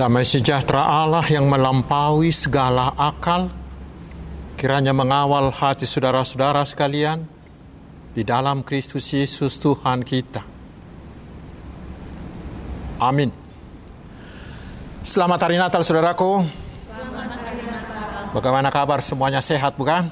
Damai sejahtera Allah yang melampaui segala akal, kiranya mengawal hati saudara-saudara sekalian di dalam Kristus Yesus Tuhan kita. Amin. Selamat hari Natal saudaraku. Bagaimana kabar semuanya sehat bukan?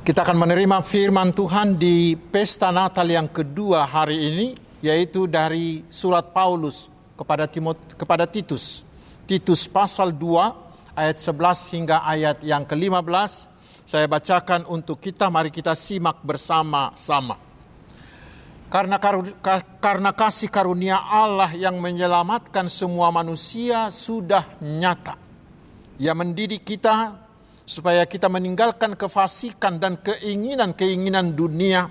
Kita akan menerima firman Tuhan di pesta Natal yang kedua hari ini, yaitu dari surat Paulus kepada Timot kepada Titus. Titus pasal 2 ayat 11 hingga ayat yang ke-15 saya bacakan untuk kita mari kita simak bersama-sama. Karena karena kasih karunia Allah yang menyelamatkan semua manusia sudah nyata. Ia mendidik kita supaya kita meninggalkan kefasikan dan keinginan-keinginan dunia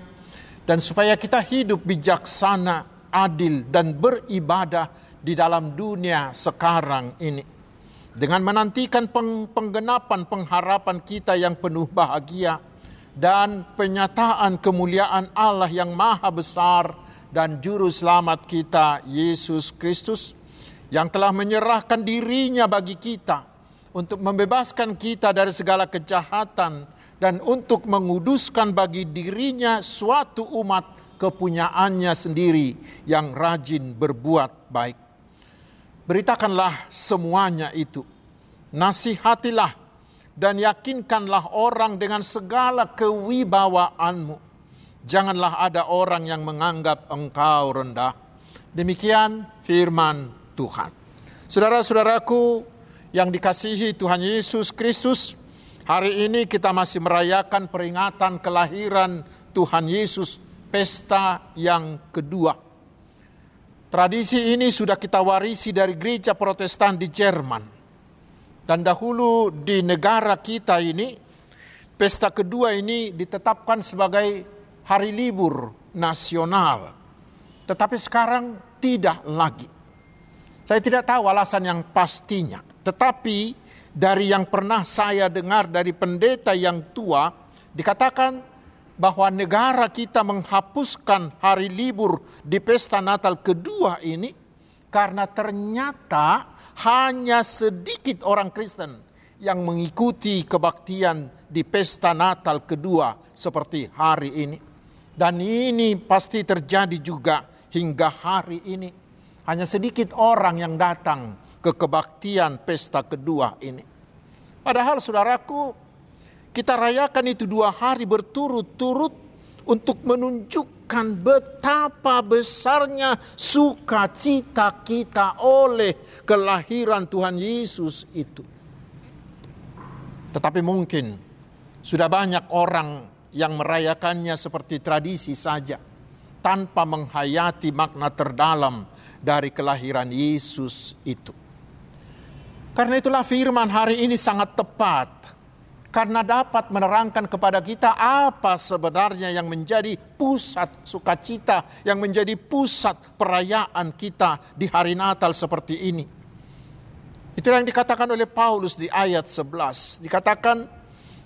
dan supaya kita hidup bijaksana, adil dan beribadah di dalam dunia sekarang ini. Dengan menantikan penggenapan pengharapan kita yang penuh bahagia dan penyataan kemuliaan Allah yang maha besar dan juru selamat kita Yesus Kristus yang telah menyerahkan dirinya bagi kita untuk membebaskan kita dari segala kejahatan dan untuk menguduskan bagi dirinya suatu umat kepunyaannya sendiri yang rajin berbuat baik. Beritakanlah semuanya itu. Nasihatilah dan yakinkanlah orang dengan segala kewibawaanmu. Janganlah ada orang yang menganggap engkau rendah. Demikian firman Tuhan. Saudara-saudaraku yang dikasihi Tuhan Yesus Kristus, hari ini kita masih merayakan peringatan kelahiran Tuhan Yesus, pesta yang kedua Tradisi ini sudah kita warisi dari gereja protestan di Jerman. Dan dahulu di negara kita ini, pesta kedua ini ditetapkan sebagai hari libur nasional. Tetapi sekarang tidak lagi. Saya tidak tahu alasan yang pastinya. Tetapi dari yang pernah saya dengar dari pendeta yang tua, dikatakan bahwa negara kita menghapuskan hari libur di pesta Natal kedua ini karena ternyata hanya sedikit orang Kristen yang mengikuti kebaktian di pesta Natal kedua seperti hari ini. Dan ini pasti terjadi juga hingga hari ini. Hanya sedikit orang yang datang ke kebaktian pesta kedua ini. Padahal saudaraku, kita rayakan itu dua hari berturut-turut untuk menunjukkan betapa besarnya sukacita kita oleh kelahiran Tuhan Yesus itu. Tetapi mungkin sudah banyak orang yang merayakannya seperti tradisi saja tanpa menghayati makna terdalam dari kelahiran Yesus itu. Karena itulah firman hari ini sangat tepat karena dapat menerangkan kepada kita apa sebenarnya yang menjadi pusat sukacita, yang menjadi pusat perayaan kita di hari Natal seperti ini. Itu yang dikatakan oleh Paulus di ayat 11. Dikatakan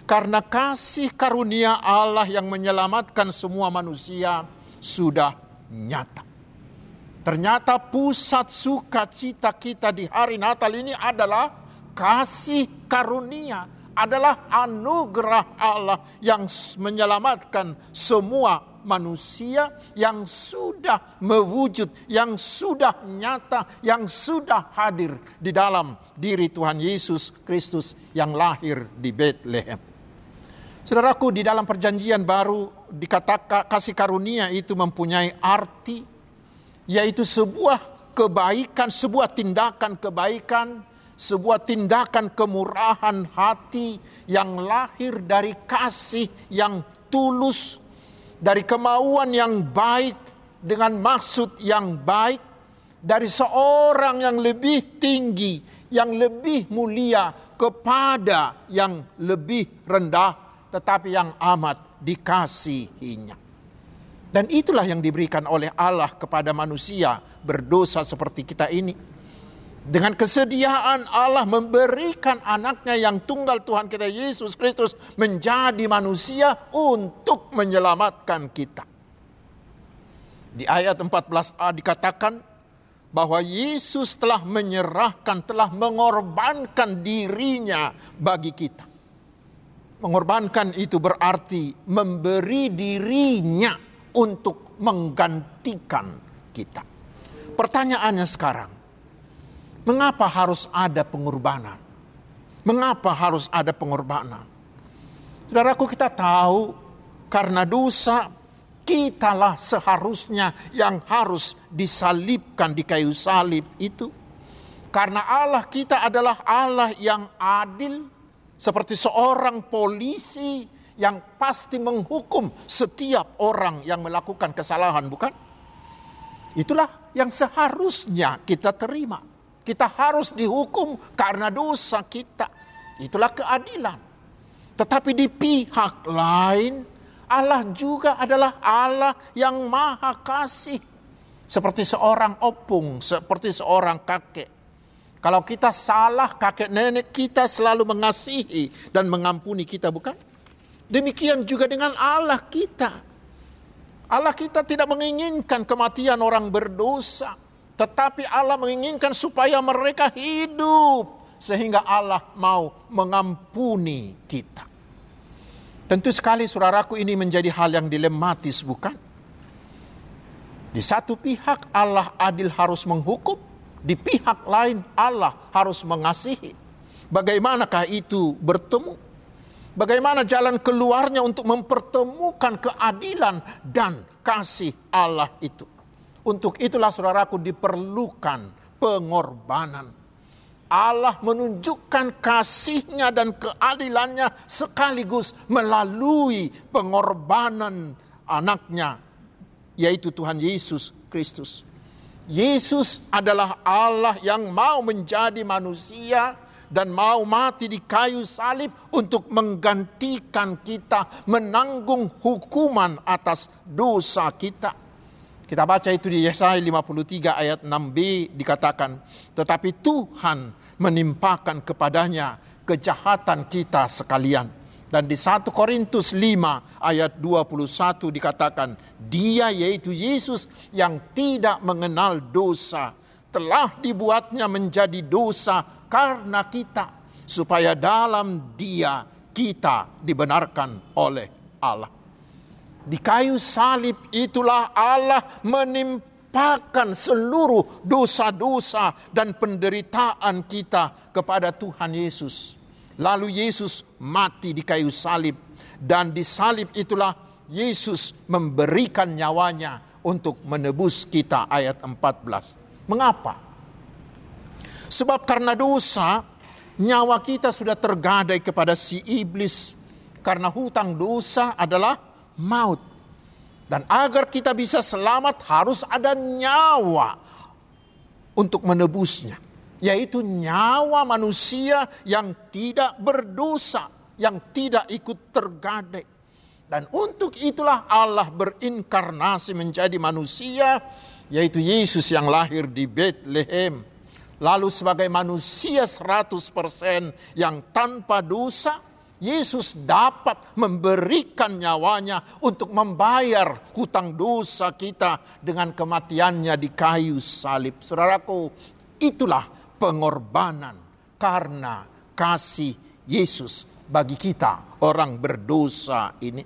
karena kasih karunia Allah yang menyelamatkan semua manusia sudah nyata. Ternyata pusat sukacita kita di hari Natal ini adalah kasih karunia adalah anugerah Allah yang menyelamatkan semua manusia yang sudah mewujud, yang sudah nyata, yang sudah hadir di dalam diri Tuhan Yesus Kristus yang lahir di Bethlehem. Saudaraku, di dalam perjanjian baru dikatakan kasih karunia itu mempunyai arti yaitu sebuah kebaikan, sebuah tindakan kebaikan sebuah tindakan kemurahan hati yang lahir dari kasih yang tulus, dari kemauan yang baik dengan maksud yang baik, dari seorang yang lebih tinggi, yang lebih mulia kepada yang lebih rendah, tetapi yang amat dikasihinya. Dan itulah yang diberikan oleh Allah kepada manusia berdosa seperti kita ini dengan kesediaan Allah memberikan anaknya yang tunggal Tuhan kita Yesus Kristus menjadi manusia untuk menyelamatkan kita. Di ayat 14a dikatakan, bahwa Yesus telah menyerahkan, telah mengorbankan dirinya bagi kita. Mengorbankan itu berarti memberi dirinya untuk menggantikan kita. Pertanyaannya sekarang, mengapa harus ada pengorbanan? Mengapa harus ada pengorbanan? Saudaraku kita tahu karena dosa kitalah seharusnya yang harus disalibkan di kayu salib itu. Karena Allah kita adalah Allah yang adil, seperti seorang polisi yang pasti menghukum setiap orang yang melakukan kesalahan, bukan? Itulah yang seharusnya kita terima. Kita harus dihukum karena dosa kita. Itulah keadilan. Tetapi di pihak lain, Allah juga adalah Allah yang maha kasih. Seperti seorang opung, seperti seorang kakek. Kalau kita salah, kakek nenek kita selalu mengasihi dan mengampuni kita, bukan? Demikian juga dengan Allah kita. Allah kita tidak menginginkan kematian orang berdosa, tetapi Allah menginginkan supaya mereka hidup sehingga Allah mau mengampuni kita. Tentu sekali saudaraku ini menjadi hal yang dilematis bukan? Di satu pihak Allah adil harus menghukum, di pihak lain Allah harus mengasihi. Bagaimanakah itu bertemu? Bagaimana jalan keluarnya untuk mempertemukan keadilan dan kasih Allah itu? Untuk itulah saudaraku diperlukan pengorbanan Allah menunjukkan kasihnya dan keadilannya sekaligus melalui pengorbanan anaknya, yaitu Tuhan Yesus Kristus. Yesus adalah Allah yang mau menjadi manusia dan mau mati di kayu salib untuk menggantikan kita menanggung hukuman atas dosa kita. Kita baca itu di Yesaya 53 ayat 6b dikatakan, tetapi Tuhan menimpakan kepadanya kejahatan kita sekalian. Dan di 1 Korintus 5 ayat 21 dikatakan, dia yaitu Yesus yang tidak mengenal dosa, telah dibuatnya menjadi dosa karena kita, supaya dalam dia kita dibenarkan oleh Allah. Di kayu salib itulah Allah menimpa melimpahkan seluruh dosa-dosa dan penderitaan kita kepada Tuhan Yesus. Lalu Yesus mati di kayu salib dan di salib itulah Yesus memberikan nyawanya untuk menebus kita ayat 14. Mengapa? Sebab karena dosa nyawa kita sudah tergadai kepada si iblis karena hutang dosa adalah maut. Dan agar kita bisa selamat harus ada nyawa untuk menebusnya. Yaitu nyawa manusia yang tidak berdosa, yang tidak ikut tergadai. Dan untuk itulah Allah berinkarnasi menjadi manusia, yaitu Yesus yang lahir di Bethlehem. Lalu sebagai manusia 100% yang tanpa dosa, Yesus dapat memberikan nyawanya untuk membayar hutang dosa kita dengan kematiannya di kayu salib. Saudaraku, itulah pengorbanan karena kasih Yesus bagi kita orang berdosa ini.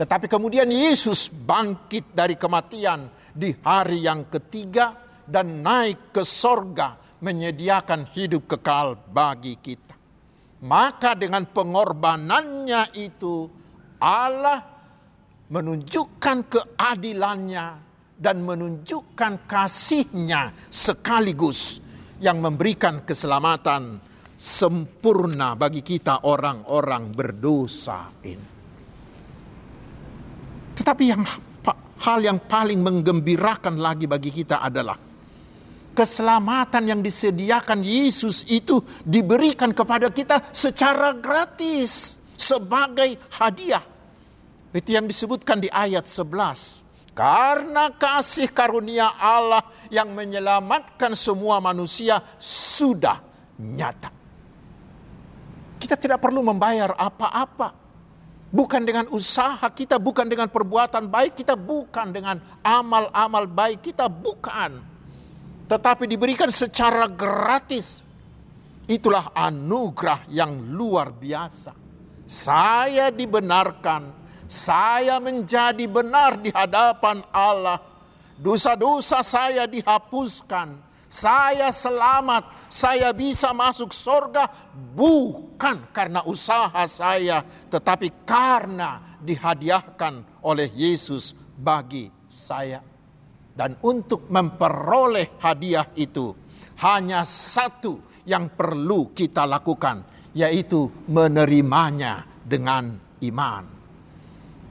Tetapi kemudian Yesus bangkit dari kematian di hari yang ketiga dan naik ke sorga menyediakan hidup kekal bagi kita. Maka dengan pengorbanannya itu Allah menunjukkan keadilannya dan menunjukkan kasihnya sekaligus yang memberikan keselamatan sempurna bagi kita orang-orang berdosa ini. Tetapi yang hal yang paling menggembirakan lagi bagi kita adalah keselamatan yang disediakan Yesus itu diberikan kepada kita secara gratis sebagai hadiah. Itu yang disebutkan di ayat 11. Karena kasih karunia Allah yang menyelamatkan semua manusia sudah nyata. Kita tidak perlu membayar apa-apa. Bukan dengan usaha kita, bukan dengan perbuatan baik kita, bukan dengan amal-amal baik kita, bukan tetapi diberikan secara gratis. Itulah anugerah yang luar biasa. Saya dibenarkan, saya menjadi benar di hadapan Allah. Dosa-dosa saya dihapuskan, saya selamat, saya bisa masuk surga bukan karena usaha saya, tetapi karena dihadiahkan oleh Yesus bagi saya. Dan untuk memperoleh hadiah itu, hanya satu yang perlu kita lakukan, yaitu menerimanya dengan iman.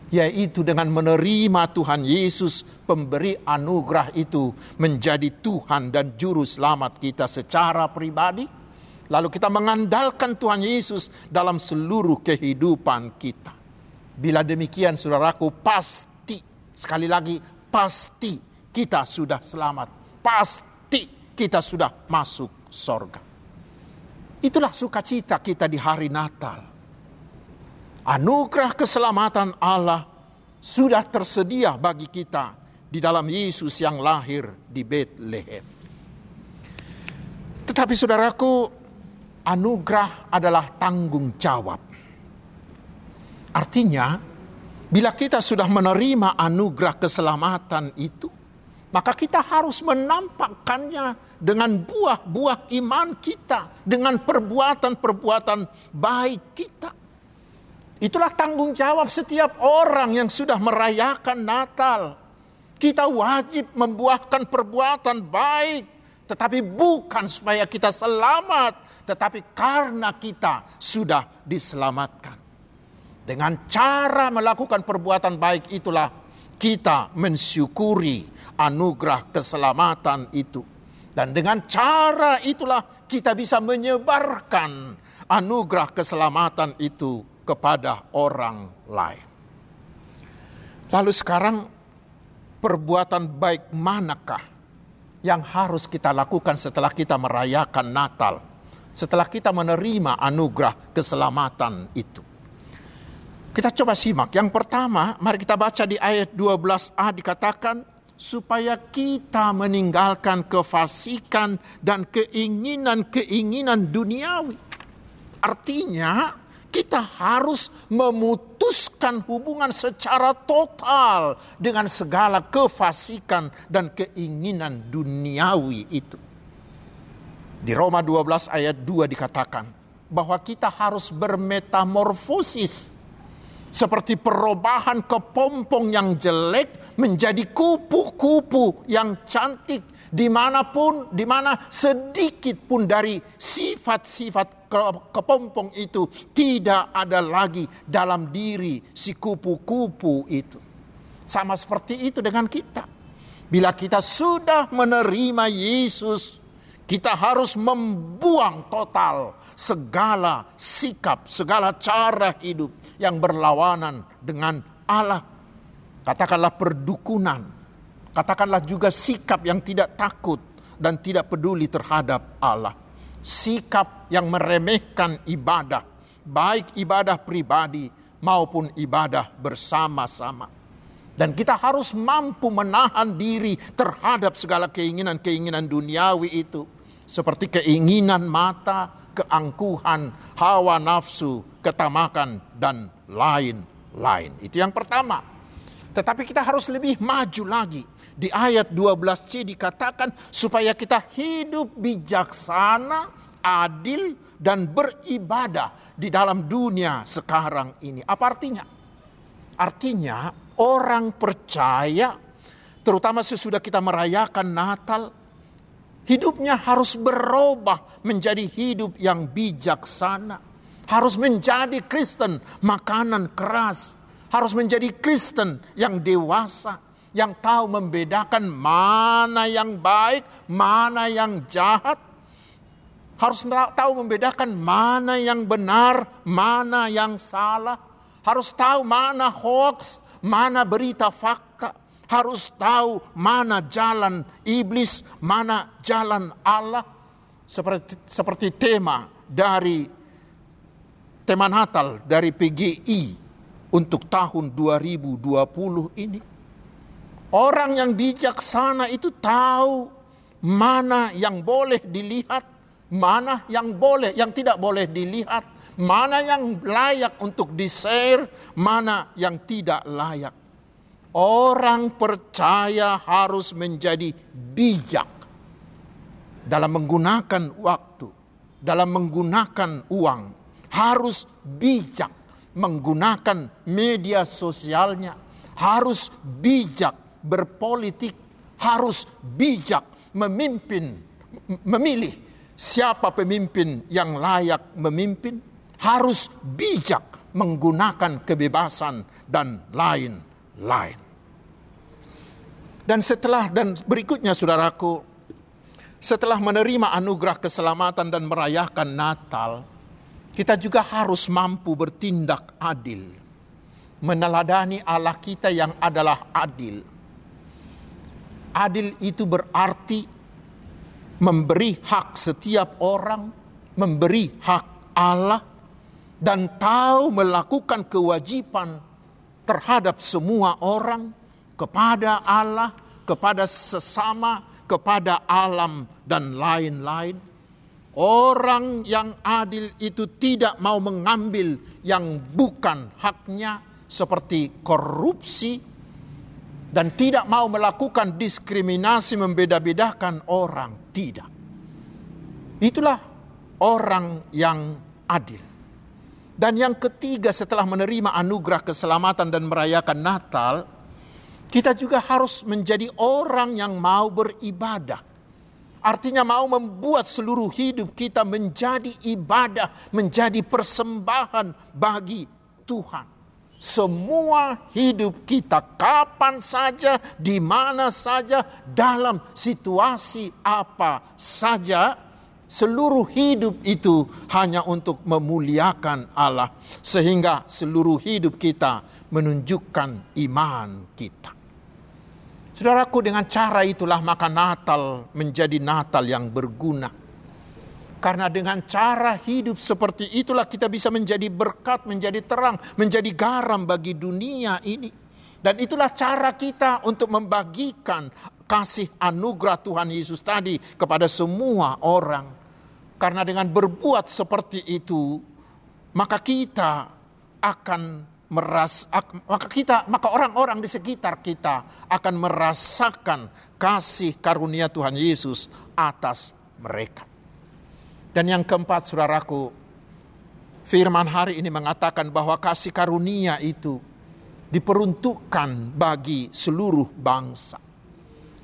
Yaitu dengan menerima Tuhan Yesus, pemberi anugerah itu menjadi Tuhan dan Juru Selamat kita secara pribadi. Lalu kita mengandalkan Tuhan Yesus dalam seluruh kehidupan kita. Bila demikian, saudaraku, pasti, sekali lagi, pasti kita sudah selamat. Pasti kita sudah masuk sorga. Itulah sukacita kita di hari Natal. Anugerah keselamatan Allah sudah tersedia bagi kita di dalam Yesus yang lahir di Bethlehem. Tetapi saudaraku, anugerah adalah tanggung jawab. Artinya, bila kita sudah menerima anugerah keselamatan itu, maka kita harus menampakkannya dengan buah-buah iman kita, dengan perbuatan-perbuatan baik kita. Itulah tanggung jawab setiap orang yang sudah merayakan Natal. Kita wajib membuahkan perbuatan baik, tetapi bukan supaya kita selamat, tetapi karena kita sudah diselamatkan. Dengan cara melakukan perbuatan baik itulah kita mensyukuri anugerah keselamatan itu. Dan dengan cara itulah kita bisa menyebarkan anugerah keselamatan itu kepada orang lain. Lalu sekarang perbuatan baik manakah yang harus kita lakukan setelah kita merayakan Natal? Setelah kita menerima anugerah keselamatan itu. Kita coba simak. Yang pertama, mari kita baca di ayat 12a dikatakan supaya kita meninggalkan kefasikan dan keinginan-keinginan duniawi. Artinya, kita harus memutuskan hubungan secara total dengan segala kefasikan dan keinginan duniawi itu. Di Roma 12 ayat 2 dikatakan bahwa kita harus bermetamorfosis seperti perubahan kepompong yang jelek menjadi kupu-kupu yang cantik di mana pun, di mana sedikit pun dari sifat-sifat kepompong itu tidak ada lagi dalam diri si kupu-kupu itu. Sama seperti itu dengan kita. Bila kita sudah menerima Yesus, kita harus membuang total segala sikap, segala cara hidup yang berlawanan dengan Allah. Katakanlah perdukunan, katakanlah juga sikap yang tidak takut dan tidak peduli terhadap Allah. Sikap yang meremehkan ibadah, baik ibadah pribadi maupun ibadah bersama-sama. Dan kita harus mampu menahan diri terhadap segala keinginan-keinginan duniawi itu. Seperti keinginan mata, keangkuhan, hawa nafsu, ketamakan, dan lain-lain. Itu yang pertama. Tetapi kita harus lebih maju lagi. Di ayat 12c dikatakan supaya kita hidup bijaksana, adil, dan beribadah di dalam dunia sekarang ini. Apa artinya? Artinya orang percaya, terutama sesudah kita merayakan Natal, Hidupnya harus berubah menjadi hidup yang bijaksana. Harus menjadi Kristen, makanan keras. Harus menjadi Kristen yang dewasa, yang tahu membedakan mana yang baik, mana yang jahat. Harus tahu membedakan mana yang benar, mana yang salah. Harus tahu mana hoax, mana berita fakta harus tahu mana jalan iblis, mana jalan Allah. Seperti, seperti tema dari tema Natal dari PGI untuk tahun 2020 ini. Orang yang bijaksana itu tahu mana yang boleh dilihat, mana yang boleh, yang tidak boleh dilihat, mana yang layak untuk di-share, mana yang tidak layak. Orang percaya harus menjadi bijak dalam menggunakan waktu, dalam menggunakan uang, harus bijak menggunakan media sosialnya, harus bijak berpolitik, harus bijak memimpin, memilih siapa pemimpin yang layak memimpin, harus bijak menggunakan kebebasan dan lain-lain. Dan setelah dan berikutnya saudaraku, setelah menerima anugerah keselamatan dan merayakan Natal, kita juga harus mampu bertindak adil, meneladani Allah kita yang adalah adil. Adil itu berarti memberi hak setiap orang, memberi hak Allah, dan tahu melakukan kewajiban terhadap semua orang kepada Allah, kepada sesama, kepada alam, dan lain-lain. Orang yang adil itu tidak mau mengambil yang bukan haknya, seperti korupsi, dan tidak mau melakukan diskriminasi, membeda-bedakan orang. Tidak, itulah orang yang adil. Dan yang ketiga, setelah menerima anugerah keselamatan dan merayakan Natal, kita juga harus menjadi orang yang mau beribadah. Artinya mau membuat seluruh hidup kita menjadi ibadah, menjadi persembahan bagi Tuhan. Semua hidup kita kapan saja, di mana saja, dalam situasi apa saja, Seluruh hidup itu hanya untuk memuliakan Allah, sehingga seluruh hidup kita menunjukkan iman kita. Saudaraku, dengan cara itulah maka Natal menjadi Natal yang berguna. Karena dengan cara hidup seperti itulah kita bisa menjadi berkat, menjadi terang, menjadi garam bagi dunia ini. Dan itulah cara kita untuk membagikan kasih anugerah Tuhan Yesus tadi kepada semua orang. Karena dengan berbuat seperti itu, maka kita akan meras maka kita maka orang-orang di sekitar kita akan merasakan kasih karunia Tuhan Yesus atas mereka. Dan yang keempat, saudaraku, firman hari ini mengatakan bahwa kasih karunia itu diperuntukkan bagi seluruh bangsa.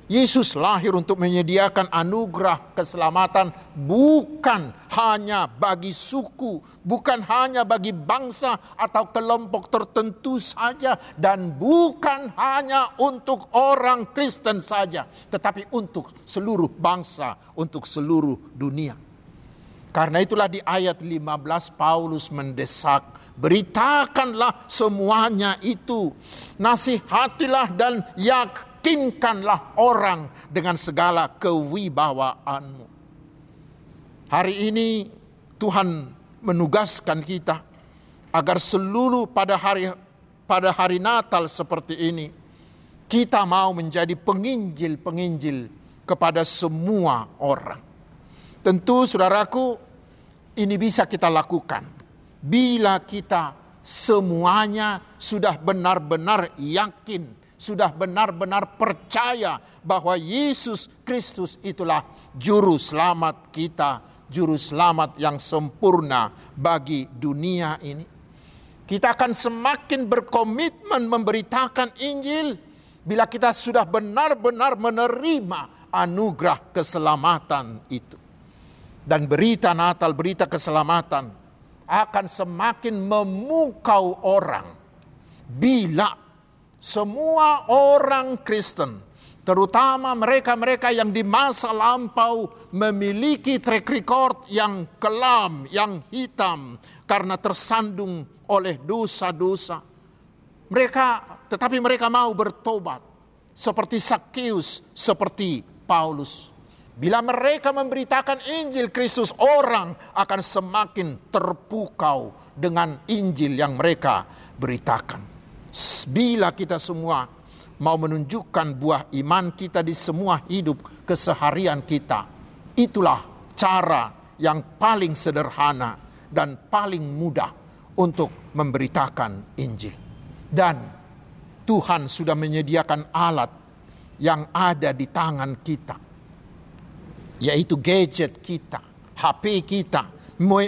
Yesus lahir untuk menyediakan anugerah keselamatan bukan hanya bagi suku, bukan hanya bagi bangsa atau kelompok tertentu saja, dan bukan hanya untuk orang Kristen saja, tetapi untuk seluruh bangsa, untuk seluruh dunia. Karena itulah di ayat 15 Paulus mendesak, beritakanlah semuanya itu, nasihatilah dan yak yakinkanlah orang dengan segala kewibawaanmu. Hari ini Tuhan menugaskan kita agar seluruh pada hari pada hari Natal seperti ini kita mau menjadi penginjil-penginjil kepada semua orang. Tentu saudaraku ini bisa kita lakukan bila kita semuanya sudah benar-benar yakin sudah benar-benar percaya bahwa Yesus Kristus itulah juru selamat kita, juru selamat yang sempurna bagi dunia ini. Kita akan semakin berkomitmen memberitakan Injil bila kita sudah benar-benar menerima anugerah keselamatan itu. Dan berita Natal, berita keselamatan akan semakin memukau orang bila semua orang Kristen, terutama mereka-mereka yang di masa lampau memiliki track record yang kelam, yang hitam karena tersandung oleh dosa-dosa. Mereka tetapi mereka mau bertobat seperti Sakeus, seperti Paulus. Bila mereka memberitakan Injil Kristus, orang akan semakin terpukau dengan Injil yang mereka beritakan bila kita semua mau menunjukkan buah iman kita di semua hidup keseharian kita. Itulah cara yang paling sederhana dan paling mudah untuk memberitakan Injil. Dan Tuhan sudah menyediakan alat yang ada di tangan kita, yaitu gadget kita, HP kita,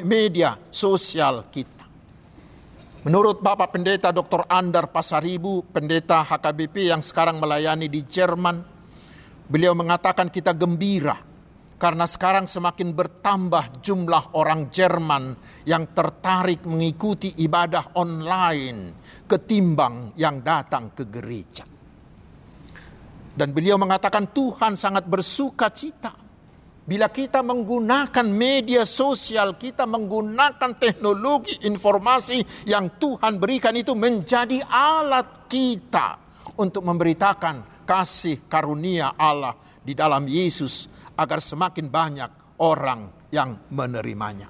media sosial kita. Menurut Bapak Pendeta Dr. Andar Pasaribu, pendeta HKBP yang sekarang melayani di Jerman, beliau mengatakan kita gembira karena sekarang semakin bertambah jumlah orang Jerman yang tertarik mengikuti ibadah online ketimbang yang datang ke gereja. Dan beliau mengatakan Tuhan sangat bersuka cita Bila kita menggunakan media sosial, kita menggunakan teknologi informasi yang Tuhan berikan itu menjadi alat kita untuk memberitakan kasih karunia Allah di dalam Yesus agar semakin banyak orang yang menerimanya.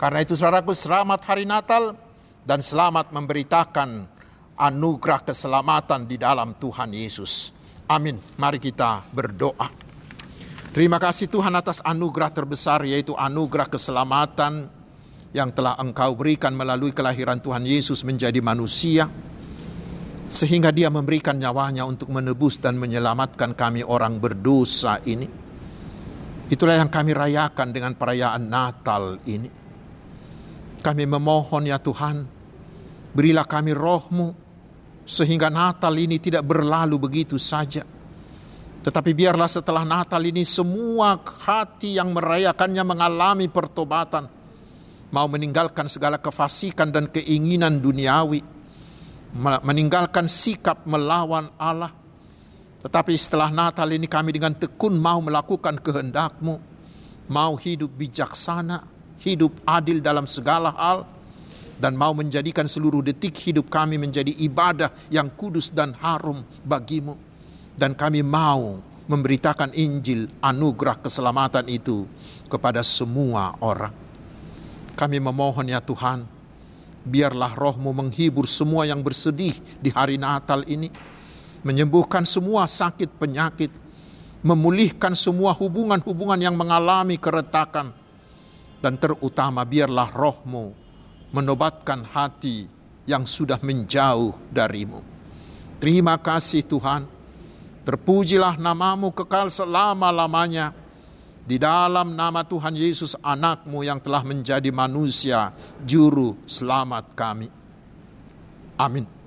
Karena itu saudaraku selamat hari Natal dan selamat memberitakan anugerah keselamatan di dalam Tuhan Yesus. Amin. Mari kita berdoa. Terima kasih Tuhan atas anugerah terbesar yaitu anugerah keselamatan yang telah Engkau berikan melalui kelahiran Tuhan Yesus menjadi manusia sehingga dia memberikan nyawanya untuk menebus dan menyelamatkan kami orang berdosa ini. Itulah yang kami rayakan dengan perayaan Natal ini. Kami memohon ya Tuhan, berilah kami rohmu sehingga Natal ini tidak berlalu begitu saja tetapi biarlah setelah Natal ini semua hati yang merayakannya mengalami pertobatan. Mau meninggalkan segala kefasikan dan keinginan duniawi. Meninggalkan sikap melawan Allah. Tetapi setelah Natal ini kami dengan tekun mau melakukan kehendakmu. Mau hidup bijaksana, hidup adil dalam segala hal. Dan mau menjadikan seluruh detik hidup kami menjadi ibadah yang kudus dan harum bagimu dan kami mau memberitakan Injil anugerah keselamatan itu kepada semua orang. Kami memohon ya Tuhan, biarlah rohmu menghibur semua yang bersedih di hari Natal ini, menyembuhkan semua sakit penyakit, memulihkan semua hubungan-hubungan yang mengalami keretakan, dan terutama biarlah rohmu menobatkan hati yang sudah menjauh darimu. Terima kasih Tuhan, Terpujilah namamu kekal selama-lamanya. Di dalam nama Tuhan Yesus anakmu yang telah menjadi manusia, juru selamat kami. Amin.